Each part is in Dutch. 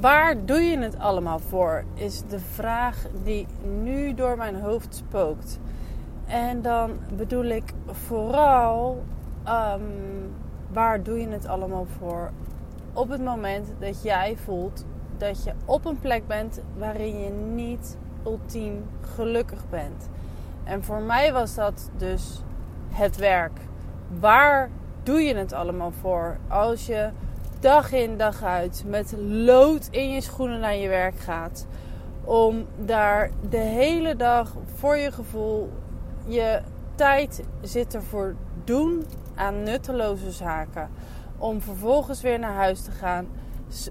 Waar doe je het allemaal voor? Is de vraag die nu door mijn hoofd spookt. En dan bedoel ik vooral, ehm, waar doe je het allemaal voor? Op het moment dat jij voelt dat je op een plek bent waarin je niet ultiem gelukkig bent. En voor mij was dat dus het werk. Waar doe je het allemaal voor? Als je dag in dag uit met lood in je schoenen naar je werk gaat. Om daar de hele dag voor je gevoel je tijd zit ervoor doen aan nutteloze zaken. Om vervolgens weer naar huis te gaan.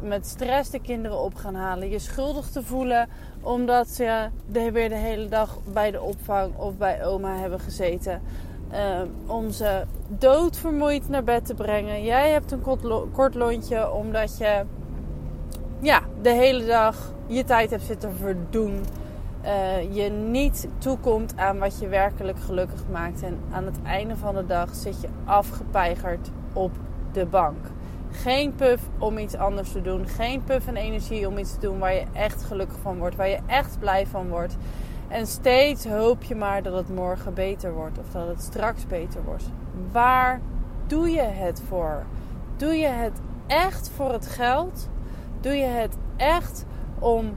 Met stress de kinderen op gaan halen. Je schuldig te voelen omdat ze weer de hele dag bij de opvang of bij oma hebben gezeten. Uh, om ze doodvermoeid naar bed te brengen. Jij hebt een kort, lontje omdat je ja, de hele dag je tijd hebt zitten verdoen. Uh, je niet toekomt aan wat je werkelijk gelukkig maakt. En aan het einde van de dag zit je afgepeigerd op de bank. Geen puff om iets anders te doen. Geen puff en energie om iets te doen waar je echt gelukkig van wordt. Waar je echt blij van wordt. En steeds hoop je maar dat het morgen beter wordt of dat het straks beter wordt. Waar doe je het voor? Doe je het echt voor het geld? Doe je het echt om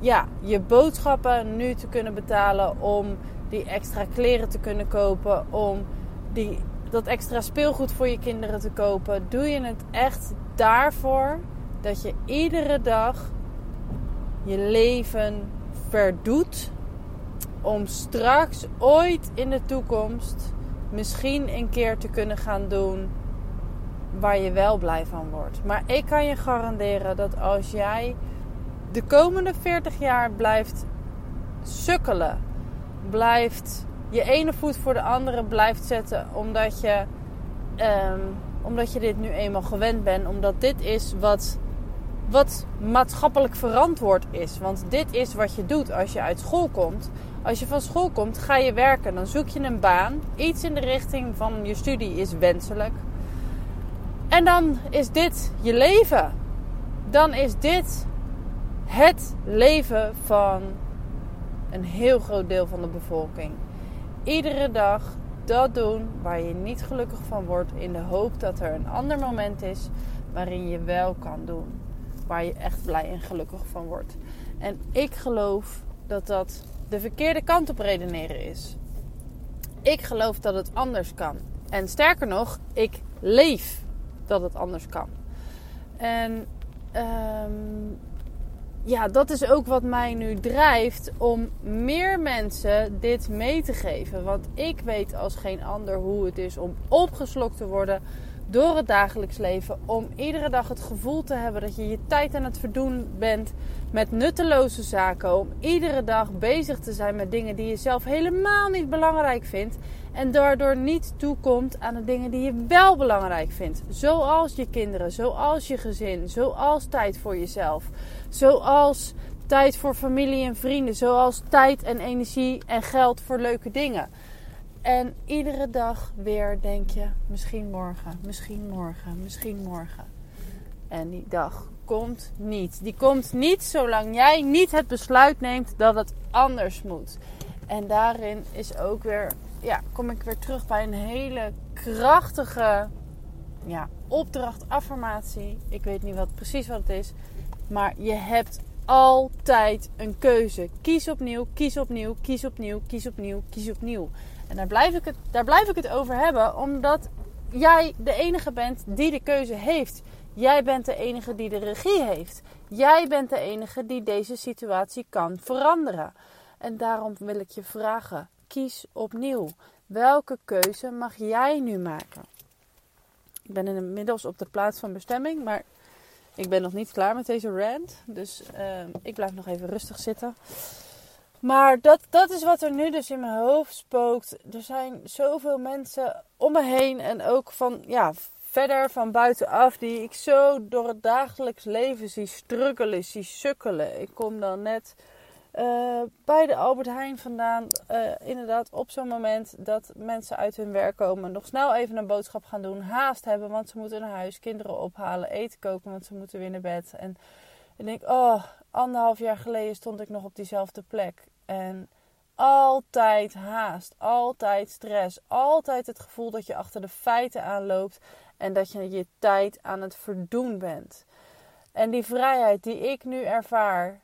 ja, je boodschappen nu te kunnen betalen, om die extra kleren te kunnen kopen, om die, dat extra speelgoed voor je kinderen te kopen? Doe je het echt daarvoor dat je iedere dag je leven verdoet om straks ooit in de toekomst misschien een keer te kunnen gaan doen waar je wel blij van wordt. Maar ik kan je garanderen dat als jij de komende 40 jaar blijft sukkelen, blijft je ene voet voor de andere blijft zetten, omdat je, um, omdat je dit nu eenmaal gewend bent, omdat dit is wat wat maatschappelijk verantwoord is. Want dit is wat je doet als je uit school komt. Als je van school komt, ga je werken. Dan zoek je een baan. Iets in de richting van je studie is wenselijk. En dan is dit je leven. Dan is dit het leven van een heel groot deel van de bevolking. Iedere dag dat doen waar je niet gelukkig van wordt, in de hoop dat er een ander moment is waarin je wel kan doen waar je echt blij en gelukkig van wordt. En ik geloof dat dat de verkeerde kant op redeneren is. Ik geloof dat het anders kan. En sterker nog, ik leef dat het anders kan. En um, ja, dat is ook wat mij nu drijft om meer mensen dit mee te geven. Want ik weet als geen ander hoe het is om opgeslokt te worden door het dagelijks leven. Om iedere dag het gevoel te hebben dat je je tijd aan het verdoen bent met nutteloze zaken. Om iedere dag bezig te zijn met dingen die je zelf helemaal niet belangrijk vindt. En daardoor niet toekomt aan de dingen die je wel belangrijk vindt. Zoals je kinderen, zoals je gezin, zoals tijd voor jezelf. Zoals tijd voor familie en vrienden. Zoals tijd en energie en geld voor leuke dingen. En iedere dag weer denk je, misschien morgen, misschien morgen, misschien morgen. En die dag komt niet. Die komt niet zolang jij niet het besluit neemt dat het anders moet. En daarin is ook weer, ja, kom ik weer terug bij een hele krachtige ja, opdracht, affirmatie. Ik weet niet wat, precies wat het is. Maar je hebt altijd een keuze. Kies opnieuw, kies opnieuw, kies opnieuw, kies opnieuw, kies opnieuw. En daar blijf ik het, daar blijf ik het over hebben, omdat jij de enige bent die de keuze heeft. Jij bent de enige die de regie heeft. Jij bent de enige die deze situatie kan veranderen. En daarom wil ik je vragen: kies opnieuw. Welke keuze mag jij nu maken? Ik ben inmiddels op de plaats van bestemming, maar ik ben nog niet klaar met deze rant. Dus uh, ik blijf nog even rustig zitten. Maar dat, dat is wat er nu dus in mijn hoofd spookt. Er zijn zoveel mensen om me heen en ook van ja, verder van buitenaf die ik zo door het dagelijks leven zie struggelen, zie sukkelen. Ik kom dan net uh, bij de Albert Heijn vandaan. Uh, inderdaad, op zo'n moment dat mensen uit hun werk komen, nog snel even een boodschap gaan doen. Haast hebben, want ze moeten naar huis. Kinderen ophalen, eten koken, want ze moeten weer naar bed. En ik denk, oh, anderhalf jaar geleden stond ik nog op diezelfde plek. En altijd haast, altijd stress, altijd het gevoel dat je achter de feiten aanloopt en dat je je tijd aan het verdoen bent. En die vrijheid die ik nu ervaar,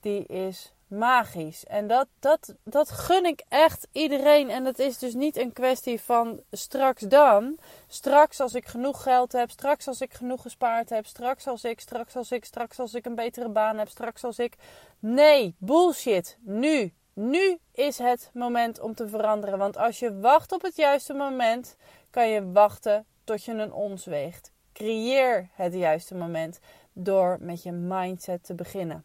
die is magisch. En dat, dat, dat gun ik echt iedereen. En dat is dus niet een kwestie van straks dan. Straks als ik genoeg geld heb. Straks als ik genoeg gespaard heb. Straks als ik, straks als ik, straks als ik een betere baan heb. Straks als ik. Nee, bullshit. Nu. Nu is het moment om te veranderen. Want als je wacht op het juiste moment, kan je wachten tot je een ons weegt. Creëer het juiste moment door met je mindset te beginnen.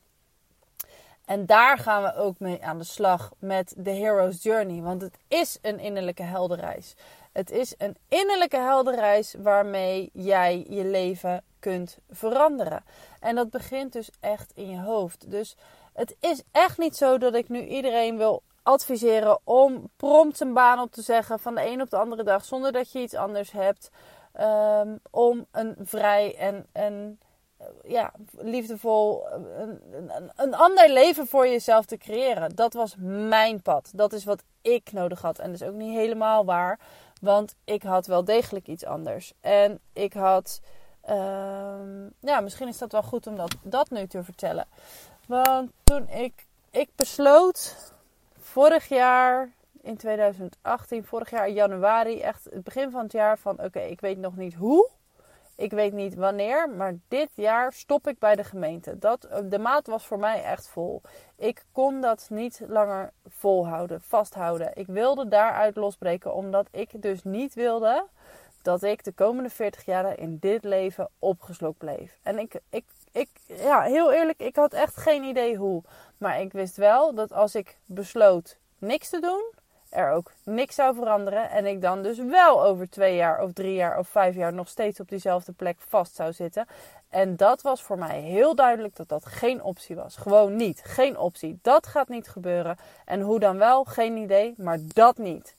En daar gaan we ook mee aan de slag met de Hero's Journey. Want het is een innerlijke helderreis. Het is een innerlijke helderreis waarmee jij je leven kunt veranderen. En dat begint dus echt in je hoofd. Dus het is echt niet zo dat ik nu iedereen wil adviseren om prompt een baan op te zeggen van de een op de andere dag zonder dat je iets anders hebt. Um, om een vrij en, en ja, liefdevol, een, een, een, ander leven voor jezelf te creëren. Dat was mijn pad. Dat is wat ik nodig had. En dat is ook niet helemaal waar, want ik had wel degelijk iets anders. En ik had, uh, ja, misschien is dat wel goed om dat, dat nu te vertellen. Want toen ik, ik besloot vorig jaar, in 2018, vorig jaar januari, echt het begin van het jaar, van oké, ik weet nog niet hoe. Ik weet niet wanneer, maar dit jaar stop ik bij de gemeente. Dat, de maat was voor mij echt vol. Ik kon dat niet langer volhouden, vasthouden. Ik wilde daaruit losbreken, omdat ik dus niet wilde dat ik de komende 40 jaar in dit leven opgeslokt bleef. En ik, ik, ik, ja, heel eerlijk, ik had echt geen idee hoe. Maar ik wist wel dat als ik besloot niks te doen, er ook niks zou veranderen. En ik dan dus wel over twee jaar of drie jaar of vijf jaar nog steeds op diezelfde plek vast zou zitten. En dat was voor mij heel duidelijk dat dat geen optie was. Gewoon niet. Geen optie. Dat gaat niet gebeuren. En hoe dan wel? Geen idee. Maar dat niet.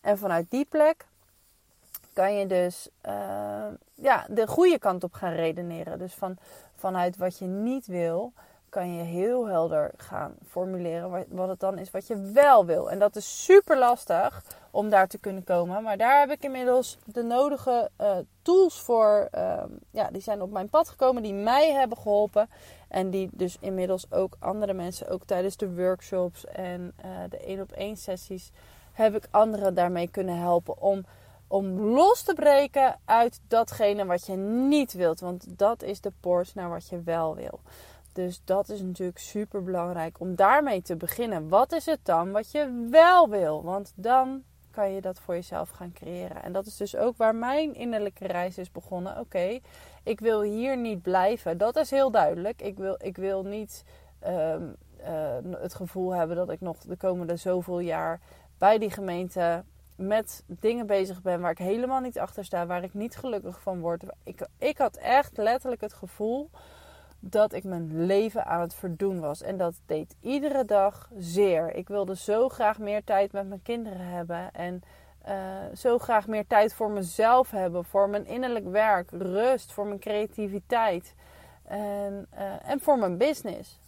En vanuit die plek kan je dus uh, ja, de goede kant op gaan redeneren. Dus van, vanuit wat je niet wil, kan je heel helder gaan formuleren wat het dan is wat je wel wil. En dat is super lastig om daar te kunnen komen. Maar daar heb ik inmiddels de nodige uh, tools voor. Uh, ja, die zijn op mijn pad gekomen, die mij hebben geholpen. En die dus inmiddels ook andere mensen, ook tijdens de workshops en uh, de één op één sessies, heb ik anderen daarmee kunnen helpen om om los te breken uit datgene wat je niet wilt. Want dat is de poort naar wat je wel wil. Dus dat is natuurlijk super belangrijk om daarmee te beginnen. Wat is het dan wat je wel wil? Want dan kan je dat voor jezelf gaan creëren. En dat is dus ook waar mijn innerlijke reis is begonnen. Oké, ik wil hier niet blijven. Dat is heel duidelijk. Ik wil, ik wil niet ehm, eh, het gevoel hebben dat ik nog de komende zoveel jaar bij die gemeente met dingen bezig ben waar ik helemaal niet achter sta, waar ik niet gelukkig van word. Ik, ik had echt letterlijk het gevoel dat ik mijn leven aan het verdoen was. En dat deed iedere dag zeer. Ik wilde zo graag meer tijd met mijn kinderen hebben. En uh, zo graag meer tijd voor mezelf hebben. Voor mijn innerlijk werk, rust, voor mijn creativiteit. En, uh, en voor mijn business.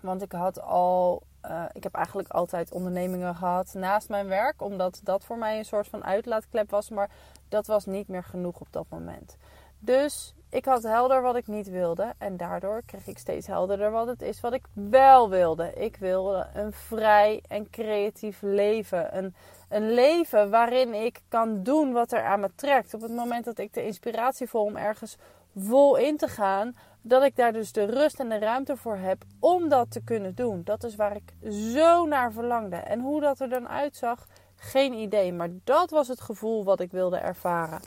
Want ik had al. Uh, ik heb eigenlijk altijd ondernemingen gehad naast mijn werk. Omdat dat voor mij een soort van uitlaatklep was. Maar dat was niet meer genoeg op dat moment. Dus ik had helder wat ik niet wilde. En daardoor kreeg ik steeds helderder wat het is wat ik wel wilde. Ik wilde een vrij en creatief leven. Een, een leven waarin ik kan doen wat er aan me trekt. Op het moment dat ik de inspiratie voel om ergens vol in te gaan. Dat ik daar dus de rust en de ruimte voor heb om dat te kunnen doen. Dat is waar ik zo naar verlangde. En hoe dat er dan uitzag, geen idee. Maar dat was het gevoel wat ik wilde ervaren.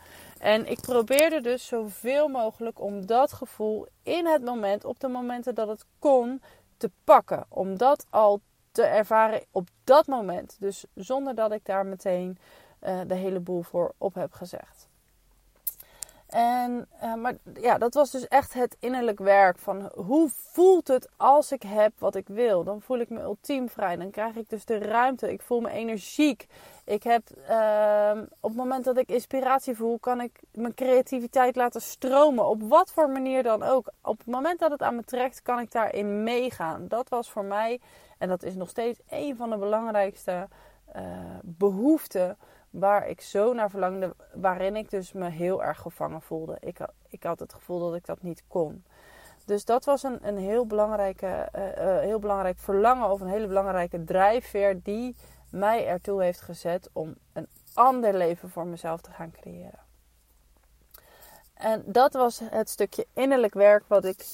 En ik probeerde dus zoveel mogelijk om dat gevoel in het moment, op de momenten dat het kon, te pakken. Om dat al te ervaren op dat moment. Dus zonder dat ik daar meteen uh, de hele boel voor op heb gezegd. En, uh, maar ja, dat was dus echt het innerlijk werk van hoe voelt het als ik heb wat ik wil? Dan voel ik me ultiem vrij. Dan krijg ik dus de ruimte. Ik voel me energiek. Ik heb uh, op het moment dat ik inspiratie voel, kan ik mijn creativiteit laten stromen. Op wat voor manier dan ook. Op het moment dat het aan me trekt, kan ik daarin meegaan. Dat was voor mij, en dat is nog steeds een van de belangrijkste uh, behoeften waar ik zo naar verlangde, waarin ik dus me heel erg gevangen voelde. Ik, ik had het gevoel dat ik dat niet kon. Dus dat was een, een heel, belangrijke, uh, uh, heel belangrijk verlangen of een hele belangrijke drijfveer die mij ertoe heeft gezet om een ander leven voor mezelf te gaan creëren. En dat was het stukje innerlijk werk wat ik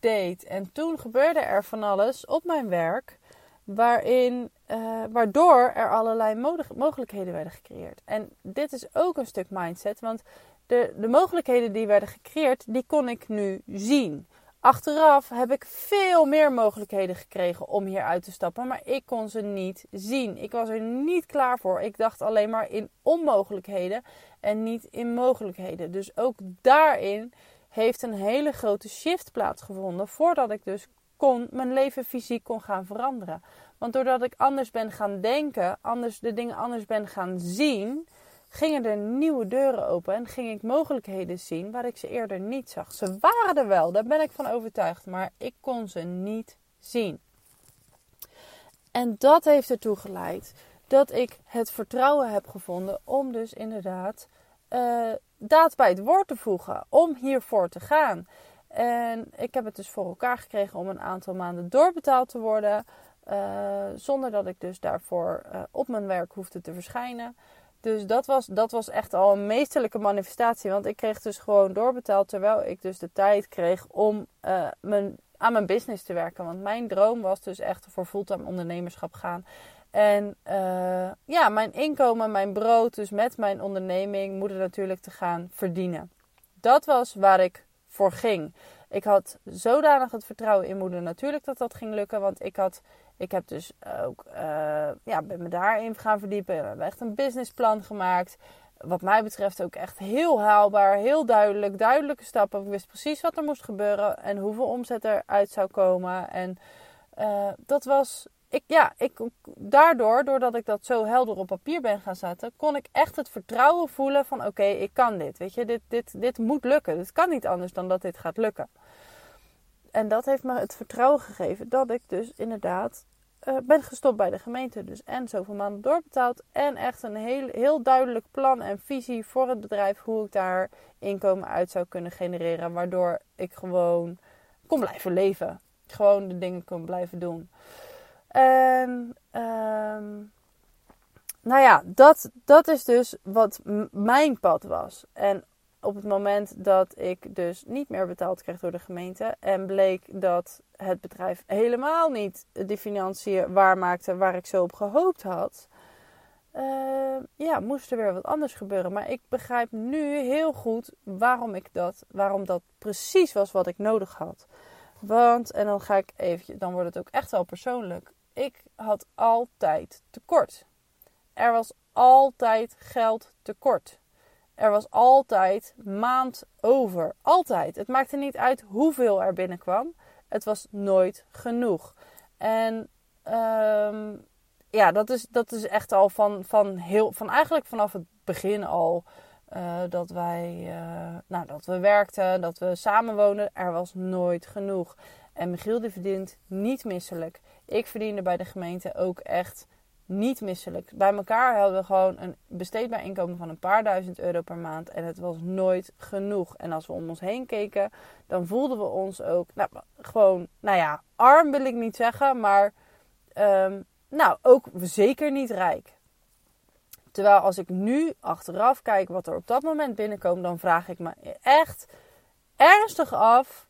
deed. En toen gebeurde er van alles op mijn werk waarin, uh, waardoor er allerlei mogelijkheden werden gecreëerd. En dit is ook een stuk mindset, want de, de mogelijkheden die werden gecreëerd, die kon ik nu zien. Achteraf heb ik veel meer mogelijkheden gekregen om hier uit te stappen, maar ik kon ze niet zien. Ik was er niet klaar voor. Ik dacht alleen maar in onmogelijkheden en niet in mogelijkheden. Dus ook daarin heeft een hele grote shift plaatsgevonden voordat ik dus kon mijn leven fysiek kon gaan veranderen. Want doordat ik anders ben gaan denken, anders de dingen anders ben gaan zien, gingen er nieuwe deuren open en ging ik mogelijkheden zien waar ik ze eerder niet zag. Ze waren er wel, daar ben ik van overtuigd, maar ik kon ze niet zien. En dat heeft ertoe geleid dat ik het vertrouwen heb gevonden om dus inderdaad uh, daad bij het woord te voegen, om hiervoor te gaan. En ik heb het dus voor elkaar gekregen om een aantal maanden doorbetaald te worden. Uh, zonder dat ik dus daarvoor uh, op mijn werk hoefde te verschijnen. Dus dat was, dat was echt al een meesterlijke manifestatie. Want ik kreeg dus gewoon doorbetaald. Terwijl ik dus de tijd kreeg om uh, mijn, aan mijn business te werken. Want mijn droom was dus echt voor fulltime ondernemerschap gaan. En ja, mijn inkomen, mijn brood, dus met mijn onderneming, moet natuurlijk te gaan verdienen. Dat was waar ik voor ging. Ik had zodanig het vertrouwen in moeder natuurlijk dat dat ging lukken. Want ik, had, ik heb dus ook, uh, ja, ben me daarin gaan verdiepen. We hebben echt een businessplan gemaakt. Wat mij betreft ook echt heel haalbaar, heel duidelijk, duidelijke stappen. Ik wist precies wat er moest gebeuren en hoeveel omzet eruit zou komen. En uh, dat was ik, ja, ik, daardoor, doordat ik dat zo helder op papier ben gaan zetten, kon ik echt het vertrouwen voelen van oké, ik kan dit. Weet je, dit, dit, dit moet lukken. Het kan niet anders dan dat dit gaat lukken. En dat heeft me het vertrouwen gegeven dat ik dus inderdaad uh, ben gestopt bij de gemeente. Dus en zoveel maanden doorbetaald. En echt een heel, heel duidelijk plan en visie voor het bedrijf. Hoe ik daar inkomen uit zou kunnen genereren. Waardoor ik gewoon kon blijven leven. Gewoon de dingen kon blijven doen. En um, nou ja, dat, dat is dus wat mijn pad was. En op het moment dat ik dus niet meer betaald kreeg door de gemeente en bleek dat het bedrijf helemaal niet de financiën waarmaakte waar ik zo op gehoopt had, uh, ja, moest er weer wat anders gebeuren. Maar ik begrijp nu heel goed waarom ik dat, waarom dat precies was wat ik nodig had. Want, en dan ga ik even, dan wordt het ook echt wel persoonlijk ik had altijd tekort. Er was altijd geld tekort. Er was altijd maand over. Altijd. Het maakte niet uit hoeveel er binnenkwam. Het was nooit genoeg. En um, ja, dat is, dat is echt al van, van, heel, van eigenlijk vanaf het begin al. Uh, dat wij, uh, nou, dat we werkten, dat we samenwoonden. Er was nooit genoeg. En Michiel die verdient niet misselijk. Ik verdiende bij de gemeente ook echt niet misselijk. Bij elkaar hadden we gewoon een besteedbaar inkomen van een paar duizend euro per maand. En het was nooit genoeg. En als we om ons heen keken, dan voelden we ons ook, nou, gewoon, nou ja, arm wil ik niet zeggen, maar um, nou, ook zeker niet rijk. Terwijl als ik nu achteraf kijk wat er op dat moment binnenkomt, dan vraag ik me echt ernstig af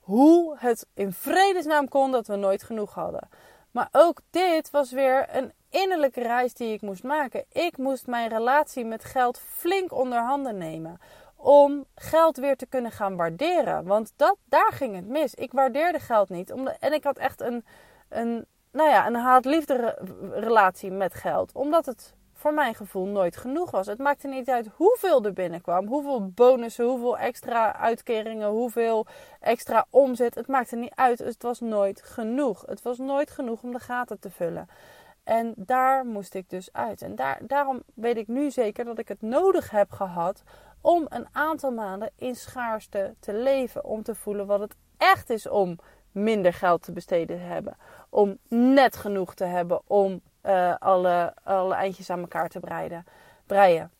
hoe het in vredesnaam kon dat we nooit genoeg hadden. Maar ook dit was weer een innerlijke reis die ik moest maken. Ik moest mijn relatie met geld flink onder handen nemen. Om geld weer te kunnen gaan waarderen. Want dat, daar ging het mis. Ik waardeerde geld niet. Omdat, en ik had echt een, een, nou ja, een haat-liefde relatie met geld. Omdat het voor mijn gevoel nooit genoeg was. Het maakte niet uit hoeveel er binnenkwam, hoeveel bonussen, hoeveel extra uitkeringen, hoeveel extra omzet. Het maakte niet uit. Het was nooit genoeg. Het was nooit genoeg om de gaten te vullen. En daar moest ik dus uit. En daar, daarom weet ik nu zeker dat ik het nodig heb gehad om een aantal maanden in schaarste te leven. Om te voelen wat het echt is om minder geld te besteden te hebben. Om net genoeg te hebben om uh, alle, alle eindjes aan elkaar te breiden, breien.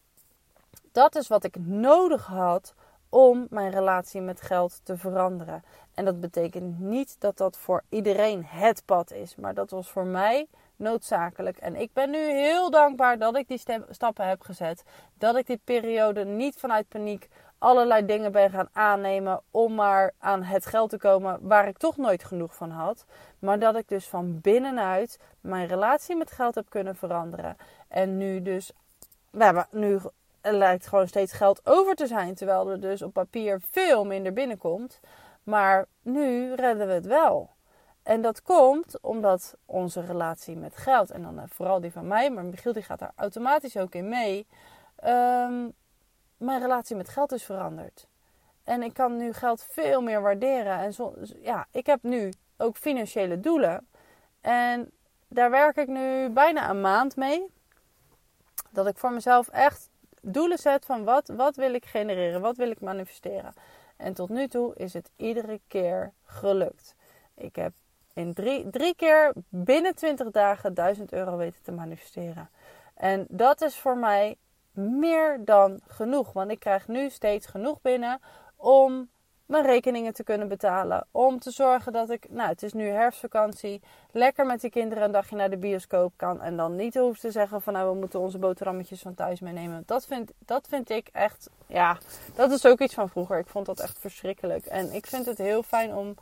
Dat is wat ik nodig had om mijn relatie met geld te veranderen. En dat betekent niet dat dat voor iedereen het pad is, maar dat was voor mij noodzakelijk. En ik ben nu heel dankbaar dat ik die stappen heb gezet. Dat ik die periode niet vanuit paniek allerlei dingen ben gaan aannemen om maar aan het geld te komen waar ik toch nooit genoeg van had. Maar dat ik dus van binnenuit mijn relatie met geld heb kunnen veranderen. En nu dus, we hebben nu lijkt gewoon steeds geld over te zijn. Terwijl er dus op papier veel minder binnenkomt. Maar nu redden we het wel. En dat komt omdat onze relatie met geld, en dan eh, vooral die van mij, maar Michiel die gaat daar automatisch ook in mee. Ehm, mijn relatie met geld is veranderd. En ik kan nu geld veel meer waarderen. En zo, ja, ik heb nu ook financiële doelen. En daar werk ik nu bijna een maand mee. Dat ik voor mezelf echt doelen zet van wat, wat wil ik genereren, wat wil ik manifesteren. En tot nu toe is het iedere keer gelukt. Ik heb in drie, drie keer binnen 20 dagen 1000 euro weten te manifesteren. En dat is voor mij meer dan genoeg. Want ik krijg nu steeds genoeg binnen om mijn rekeningen te kunnen betalen. Om te zorgen dat ik, nou het is nu herfstvakantie, lekker met die kinderen een dagje naar de bioscoop kan. En dan niet hoef te zeggen van nou we moeten onze boterhammetjes van thuis meenemen. Dat vind, dat vind ik echt, ja, dat is ook iets van vroeger. Ik vond dat echt verschrikkelijk. En ik vind het heel fijn om,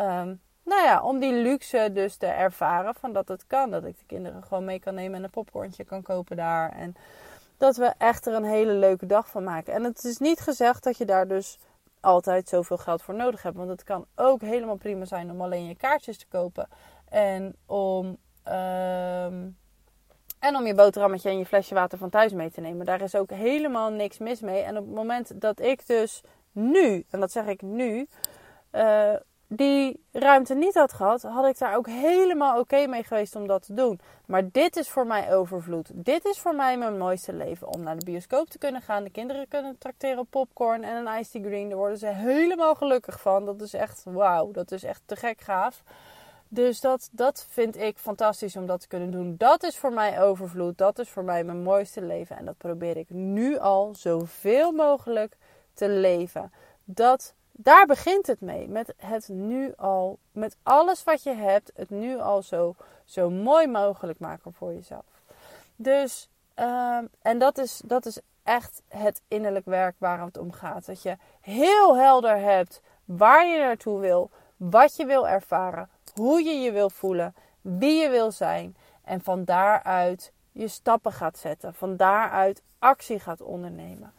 um, nou ja, om die luxe dus te ervaren van dat het kan. Dat ik de kinderen gewoon mee kan nemen en een popcornje kan kopen daar. En dat we echt er een hele leuke dag van maken. En het is niet gezegd dat je daar dus altijd zoveel geld voor nodig hebt. Want het kan ook helemaal prima zijn om alleen je kaartjes te kopen. En om, ehm, en om je boterhammetje en je flesje water van thuis mee te nemen. Daar is ook helemaal niks mis mee. En op het moment dat ik dus nu, en dat zeg ik nu, uh, die ruimte niet had gehad, had ik daar ook helemaal oké mee geweest om dat te doen. Maar dit is voor mij overvloed. Dit is voor mij mijn mooiste leven. Om naar de bioscoop te kunnen gaan. De kinderen kunnen tracteren op popcorn en een tea green. Daar worden ze helemaal gelukkig van. Dat is echt wauw. Dat is echt te gek gaaf. Dus dat, dat vind ik fantastisch om dat te kunnen doen. Dat is voor mij overvloed. Dat is voor mij mijn mooiste leven. En dat probeer ik nu al zoveel mogelijk te leven. Dat daar begint het mee. Met het nu al, met alles wat je hebt, het nu al zo, zo mooi mogelijk maken voor jezelf. Dus, uh, en dat is, dat is echt het innerlijk werk waar het om gaat. Dat je heel helder hebt waar je naartoe wil, wat je wil ervaren, hoe je je wil voelen, wie je wil zijn. En van daaruit je stappen gaat zetten. Van daaruit actie gaat ondernemen.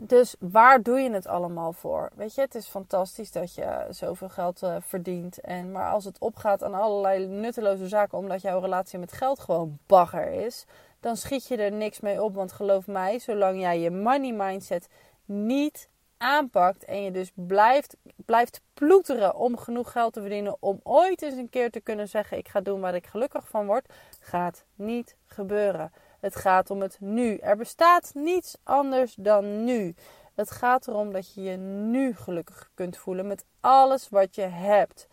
Dus waar doe je het allemaal voor? Weet je, het is fantastisch dat je zoveel geld uh, verdient. En, maar als het opgaat aan allerlei nutteloze zaken, omdat jouw relatie met geld gewoon bagger is, dan schiet je er niks mee op. Want geloof mij, zolang jij je money mindset niet aanpakt en je dus blijft, blijft ploeteren om genoeg geld te verdienen om ooit eens een keer te kunnen zeggen: Ik ga doen waar ik gelukkig van word, gaat niet gebeuren. Het gaat om het nu. Er bestaat niets anders dan nu. Het gaat erom dat je je nu gelukkig kunt voelen met alles wat je hebt.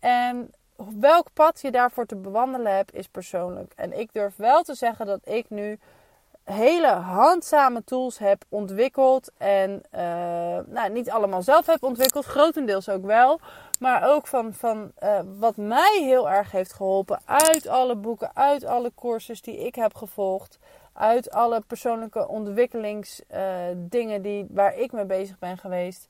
En welk pad je daarvoor te bewandelen hebt, is persoonlijk. En ik durf wel te zeggen dat ik nu hele handzame tools heb ontwikkeld. En uh, nou, niet allemaal zelf heb ontwikkeld, grotendeels ook wel. Maar ook van, van uh, wat mij heel erg heeft geholpen uit alle boeken, uit alle courses die ik heb gevolgd. Uit alle persoonlijke ontwikkelingsdingen uh, die, waar ik mee bezig ben geweest.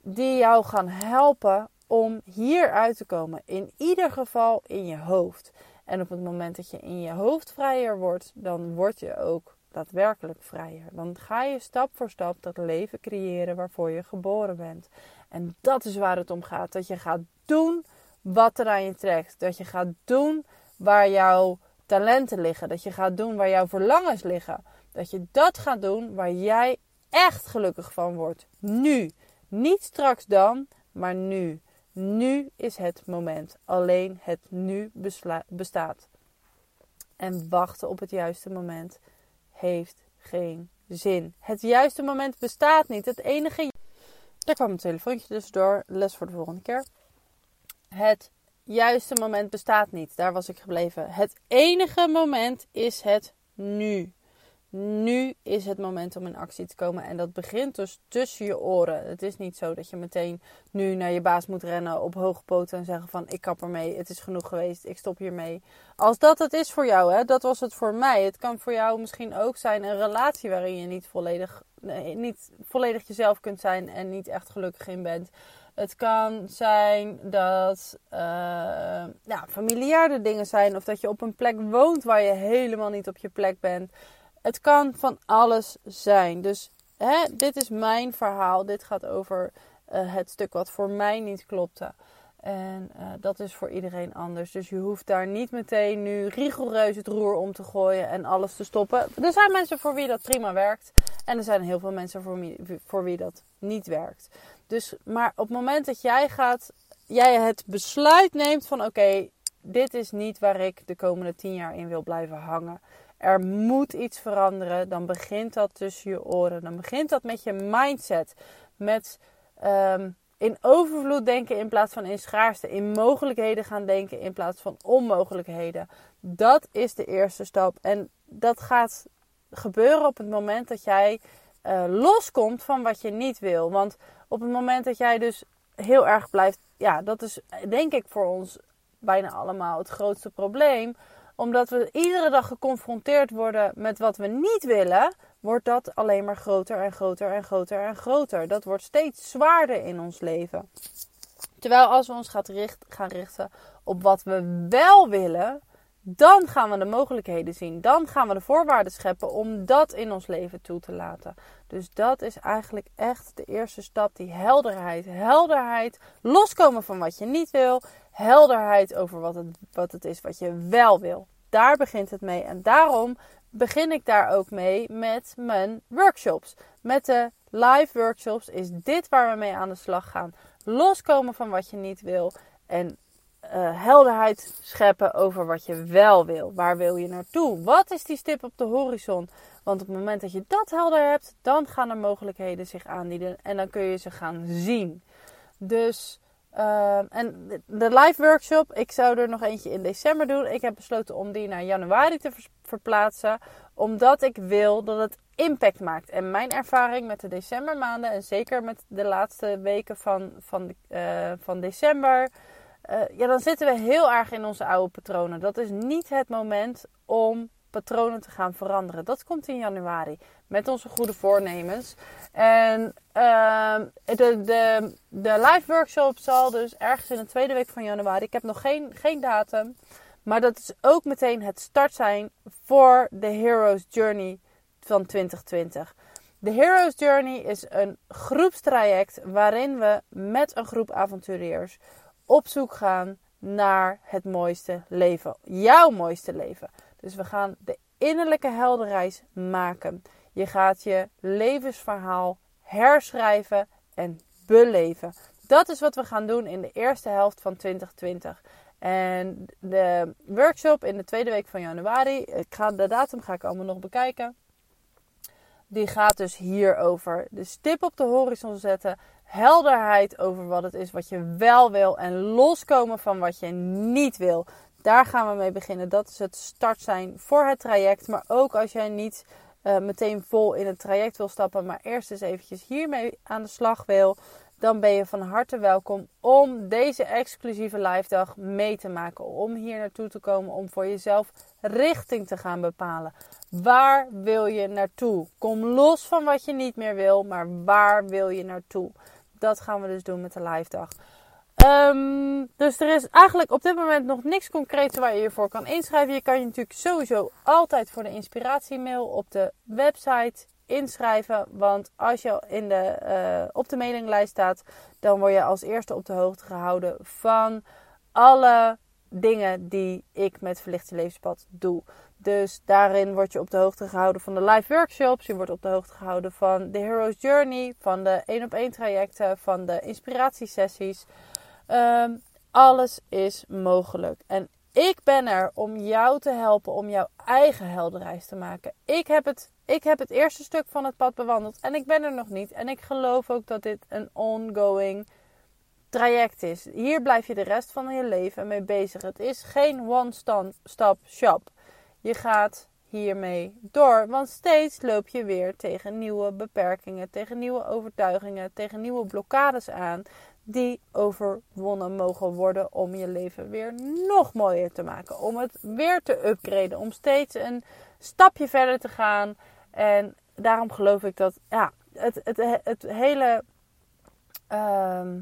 Die jou gaan helpen om hier uit te komen. In ieder geval in je hoofd. En op het moment dat je in je hoofd vrijer wordt, dan word je ook daadwerkelijk vrijer. Dan ga je stap voor stap dat leven creëren waarvoor je geboren bent. En dat is waar het om gaat. Dat je gaat doen wat er aan je trekt. Dat je gaat doen waar jouw talenten liggen. Dat je gaat doen waar jouw verlangens liggen. Dat je dat gaat doen waar jij echt gelukkig van wordt. Nu. Niet straks dan, maar nu. Nu is het moment. Alleen het nu bestaat. En wachten op het juiste moment heeft geen zin. Het juiste moment bestaat niet. Het enige. Daar kwam een telefoontje dus door. Les voor de volgende keer. Het juiste moment bestaat niet. Daar was ik gebleven. Het enige moment is het nu. Nu is het moment om in actie te komen. En dat begint dus tussen je oren. Het is niet zo dat je meteen nu naar je baas moet rennen op hoge poten en zeggen van ik kap ermee, het is genoeg geweest, ik stop hiermee. Als dat het is voor jou, hè, dat was het voor mij. Het kan voor jou misschien ook zijn een relatie waarin je niet volledig, niet volledig jezelf kunt zijn en niet echt gelukkig in bent. Het kan zijn dat uh, ja, familiaire dingen zijn. Of dat je op een plek woont waar je helemaal niet op je plek bent. Het kan van alles zijn. Dus hè, dit is mijn verhaal. Dit gaat over uh, het stuk wat voor mij niet klopte. En uh, dat is voor iedereen anders. Dus je hoeft daar niet meteen nu rigoureus het roer om te gooien en alles te stoppen. Er zijn mensen voor wie dat prima werkt. En er zijn heel veel mensen voor wie, voor wie dat niet werkt. Dus, maar op het moment dat jij gaat, jij het besluit neemt van oké, dit is niet waar ik de komende tien jaar in wil blijven hangen. Er moet iets veranderen. Dan begint dat tussen je oren. Dan begint dat met je mindset. Met um, in overvloed denken in plaats van in schaarste. In mogelijkheden gaan denken in plaats van onmogelijkheden. Dat is de eerste stap. En dat gaat gebeuren op het moment dat jij uh, loskomt van wat je niet wil. Want op het moment dat jij dus heel erg blijft. Ja, dat is denk ik voor ons bijna allemaal het grootste probleem. Omdat we iedere dag geconfronteerd worden met wat we niet willen, wordt dat alleen maar groter en groter en groter en groter. Dat wordt steeds zwaarder in ons leven. Terwijl als we ons gaan richten op wat we wel willen, dan gaan we de mogelijkheden zien. Dan gaan we de voorwaarden scheppen om dat in ons leven toe te laten. Dus dat is eigenlijk echt de eerste stap, die helderheid. Helderheid, loskomen van wat je niet wil. Helderheid over wat het, wat het is wat je wel wil. Daar begint het mee. En daarom begin ik daar ook mee met mijn workshops. Met de live workshops is dit waar we mee aan de slag gaan. Loskomen van wat je niet wil. En uh, helderheid scheppen over wat je wel wil. Waar wil je naartoe? Wat is die stip op de horizon? Want op het moment dat je dat helder hebt, dan gaan er mogelijkheden zich aandienen en dan kun je ze gaan zien. Dus, uh, en de live workshop, ik zou er nog eentje in december doen. Ik heb besloten om die naar januari te verplaatsen, omdat ik wil dat het impact maakt. En mijn ervaring met de decembermaanden, en zeker met de laatste weken van, van, uh, van december uh, ja, dan zitten we heel erg in onze oude patronen. Dat is niet het moment om patronen te gaan veranderen. Dat komt in januari met onze goede voornemens. En uh, de, de, de live workshop zal dus ergens in de tweede week van januari. Ik heb nog geen, geen datum. Maar dat is ook meteen het start zijn voor de Heroes Journey van 2020. De Heroes Journey is een groepstraject waarin we met een groep avonturiers op zoek gaan naar het mooiste leven. Jouw mooiste leven. Dus we gaan de innerlijke helderreis maken. Je gaat je levensverhaal herschrijven en beleven. Dat is wat we gaan doen in de eerste helft van 2020. En de workshop in de tweede week van januari, ik ga, de datum ga ik allemaal nog bekijken. Die gaat dus hierover. De stip op de horizon zetten helderheid over wat het is wat je wel wil en loskomen van wat je niet wil. Daar gaan we mee beginnen. Dat is het start zijn voor het traject. Maar ook als jij niet uh, meteen vol in het traject wil stappen, maar eerst eens eventjes hiermee aan de slag wil, dan ben je van harte welkom om deze exclusieve live dag mee te maken. Om hier naartoe te komen, om voor jezelf richting te gaan bepalen. Waar wil je naartoe? Kom los van wat je niet meer wil, maar waar wil je naartoe? dat gaan we dus doen met de live dag. Um, dus er is eigenlijk op dit moment nog niks concreets waar je je voor kan inschrijven. Je kan je natuurlijk sowieso altijd voor de inspiratiemail op de website inschrijven. Want als je in de, uh, op de mailinglijst staat, dan word je als eerste op de hoogte gehouden van alle dingen die ik met Verlichte Levenspad doe. Dus daarin word je op de hoogte gehouden van de live workshops. Je wordt op de hoogte gehouden van de Hero's Journey, van de 1 op 1 trajecten, van de inspiratiesessies. Um, alles is mogelijk. En ik ben er om jou te helpen om jouw eigen helderreis te maken. Ik heb, het, ik heb het eerste stuk van het pad bewandeld en ik ben er nog niet. En ik geloof ook dat dit een ongoing traject is. Hier blijf je de rest van je leven mee bezig. Het is geen one-stop shop. Je gaat hiermee door, want steeds loop je weer tegen nieuwe beperkingen, tegen nieuwe overtuigingen, tegen nieuwe blokkades aan die overwonnen mogen worden om je leven weer nog mooier te maken. Om het weer te upgraden, om steeds een stapje verder te gaan. En daarom geloof ik dat ja, het, het, het hele. Ehm,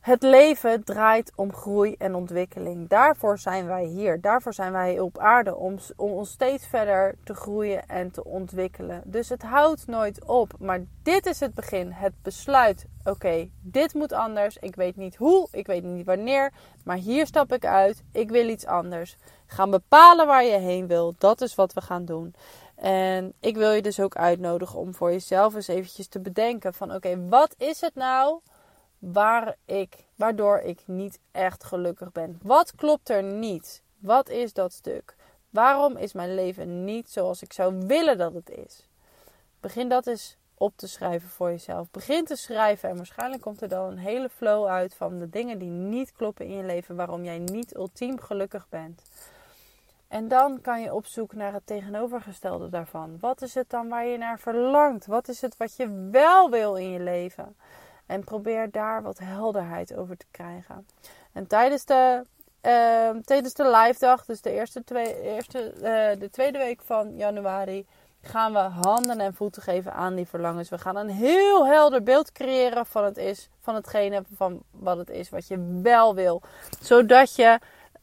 het leven draait om groei en ontwikkeling. Daarvoor zijn wij hier. Daarvoor zijn wij op aarde. Om, om ons steeds verder te groeien en te ontwikkelen. Dus het houdt nooit op. Maar dit is het begin. Het besluit. Oké, dit moet anders. Ik weet niet hoe. Ik weet niet wanneer. Maar hier stap ik uit. Ik wil iets anders. Gaan bepalen waar je heen wil. Dat is wat we gaan doen. En ik wil je dus ook uitnodigen om voor jezelf eens eventjes te bedenken van oké, wat is het nou waar ik, waardoor ik niet echt gelukkig ben. Wat klopt er niet? Wat is dat stuk? Waarom is mijn leven niet zoals ik zou willen dat het is? Begin dat eens op te schrijven voor jezelf. Begin te schrijven en waarschijnlijk komt er dan een hele flow uit van de dingen die niet kloppen in je leven, waarom jij niet ultiem gelukkig bent. En dan kan je op zoek naar het tegenovergestelde daarvan. Wat is het dan waar je naar verlangt? Wat is het wat je wel wil in je leven? En probeer daar wat helderheid over te krijgen. En tijdens de, uh, tijdens de live dag, dus de, eerste twee, eerste, uh, de tweede week van januari, gaan we handen en voeten geven aan die verlangens. We gaan een heel helder beeld creëren van, het is, van hetgene van wat het is wat je wel wil. Zodat je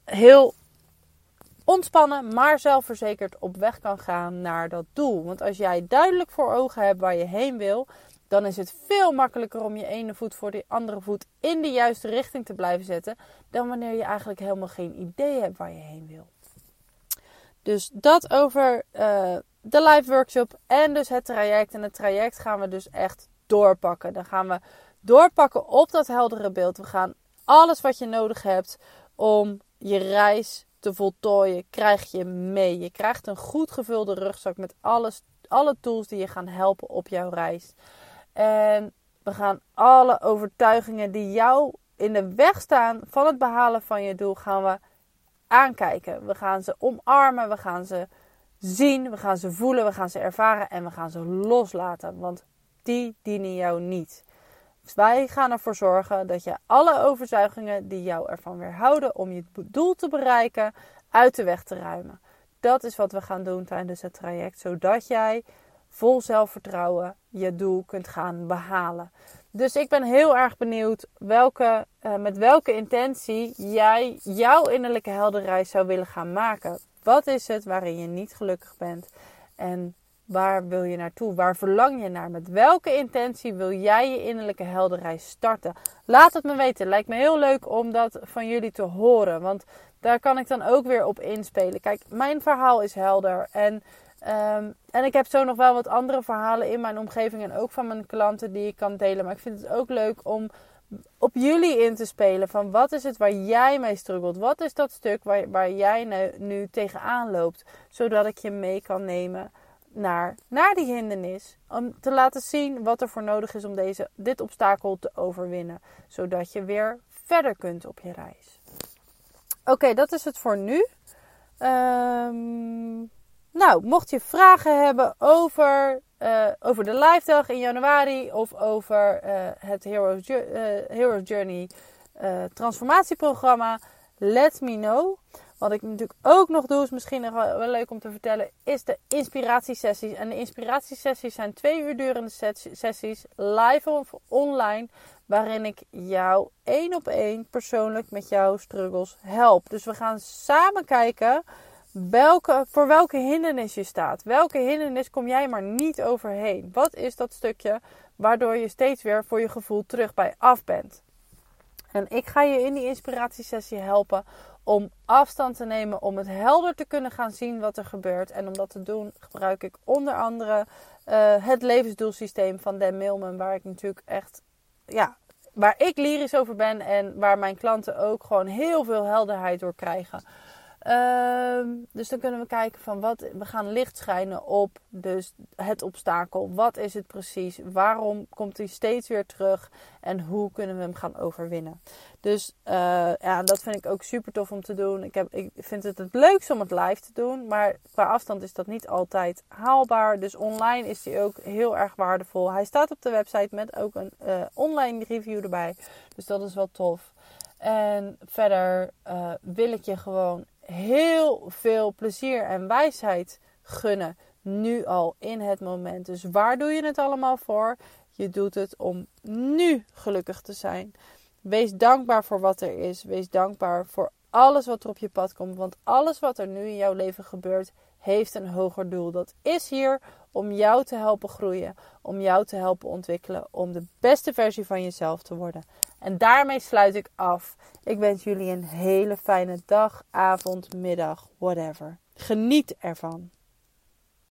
heel ontspannen, maar zelfverzekerd op weg kan gaan naar dat doel. Want als jij duidelijk voor ogen hebt waar je heen wil, dan is het veel makkelijker om je ene voet voor de andere voet in de juiste richting te blijven zetten. Dan wanneer je eigenlijk helemaal geen idee hebt waar je heen wil. Dus dat over uh, de live workshop en dus het traject. En het traject gaan we dus echt doorpakken. Dan gaan we doorpakken op dat heldere beeld. We gaan alles wat je nodig hebt om je reis te voltooien, krijg je mee. Je krijgt een goed gevulde rugzak met alles, alle tools die je gaan helpen op jouw reis. En we gaan alle overtuigingen die jou in de weg staan van het behalen van je doel, gaan we aankijken. We gaan ze omarmen, we gaan ze zien, we gaan ze voelen, we gaan ze ervaren en we gaan ze loslaten. Want die dienen jou niet. Dus wij gaan ervoor zorgen dat je alle overtuigingen die jou ervan weerhouden om je doel te bereiken, uit de weg te ruimen. Dat is wat we gaan doen tijdens het traject, zodat jij vol zelfvertrouwen je doel kunt gaan behalen. Dus ik ben heel erg benieuwd welke, uh, met welke intentie jij jouw innerlijke helderreis zou willen gaan maken. Wat is het waarin je niet gelukkig bent? En waar wil je naartoe? Waar verlang je naar? Met welke intentie wil jij je innerlijke helderreis starten? Laat het me weten. Lijkt me heel leuk om dat van jullie te horen. Want daar kan ik dan ook weer op inspelen. Kijk, mijn verhaal is helder. En Um, en ik heb zo nog wel wat andere verhalen in mijn omgeving en ook van mijn klanten die ik kan delen. Maar ik vind het ook leuk om op jullie in te spelen. Van wat is het waar jij mee struggelt? Wat is dat stuk waar, waar jij nu, tegenaan loopt? Zodat ik je mee kan nemen naar, naar die hindernis. Om te laten zien wat er voor nodig is om deze, dit obstakel te overwinnen. Zodat je weer verder kunt op je reis. Oké, dat is het voor nu. Um, nou, mocht je vragen hebben over, uh, over de live dag in januari of over uh, het Heroes, uh, Heroes Journey transformatieprogramma, let me know. Wat ik natuurlijk ook nog doe, is misschien nog wel leuk om te vertellen, is de inspiratiesessies. En de inspiratiesessies zijn twee uur durende sessies, live of online, waarin ik jou één op één persoonlijk met jouw struggles help. Dus we gaan samen kijken welke, voor welke hindernis je staat. Welke hindernis kom jij maar niet overheen? Wat is dat stukje waardoor je steeds weer voor je gevoel terug bij af bent? En ik ga je in die inspiratiesessie helpen om afstand te nemen, om het helder te kunnen gaan zien wat er gebeurt. En om dat te doen gebruik ik onder andere uh, het levensdoelsysteem van Dan Milman, waar ik natuurlijk echt, ja, waar ik lyrisch over ben en waar mijn klanten ook gewoon heel veel helderheid door krijgen. Ehm, dus dan kunnen we kijken van wat we gaan licht schijnen op dus het obstakel. Wat is het precies? Waarom komt hij steeds weer terug? En hoe kunnen we hem gaan overwinnen? Dus uh, ja, dat vind ik ook super tof om te doen. Ik, heb, ik vind het het leukst om het live te doen. Maar qua afstand is dat niet altijd haalbaar. Dus online is hij ook heel erg waardevol. Hij staat op de website met ook een uh, online review erbij. Dus dat is wel tof. En verder uh, wil ik je gewoon heel veel plezier en wijsheid gunnen. Nu al in het moment. Dus waar doe je het allemaal voor? Je doet het om nu gelukkig te zijn. Wees dankbaar voor wat er is. Wees dankbaar voor alles wat er op je pad komt. Want alles wat er nu in jouw leven gebeurt, heeft een hoger doel. Dat is hier om jou te helpen groeien, om jou te helpen ontwikkelen, om de beste versie van jezelf te worden. En daarmee sluit ik af. Ik wens jullie een hele fijne dag, avond, middag, whatever. Geniet ervan.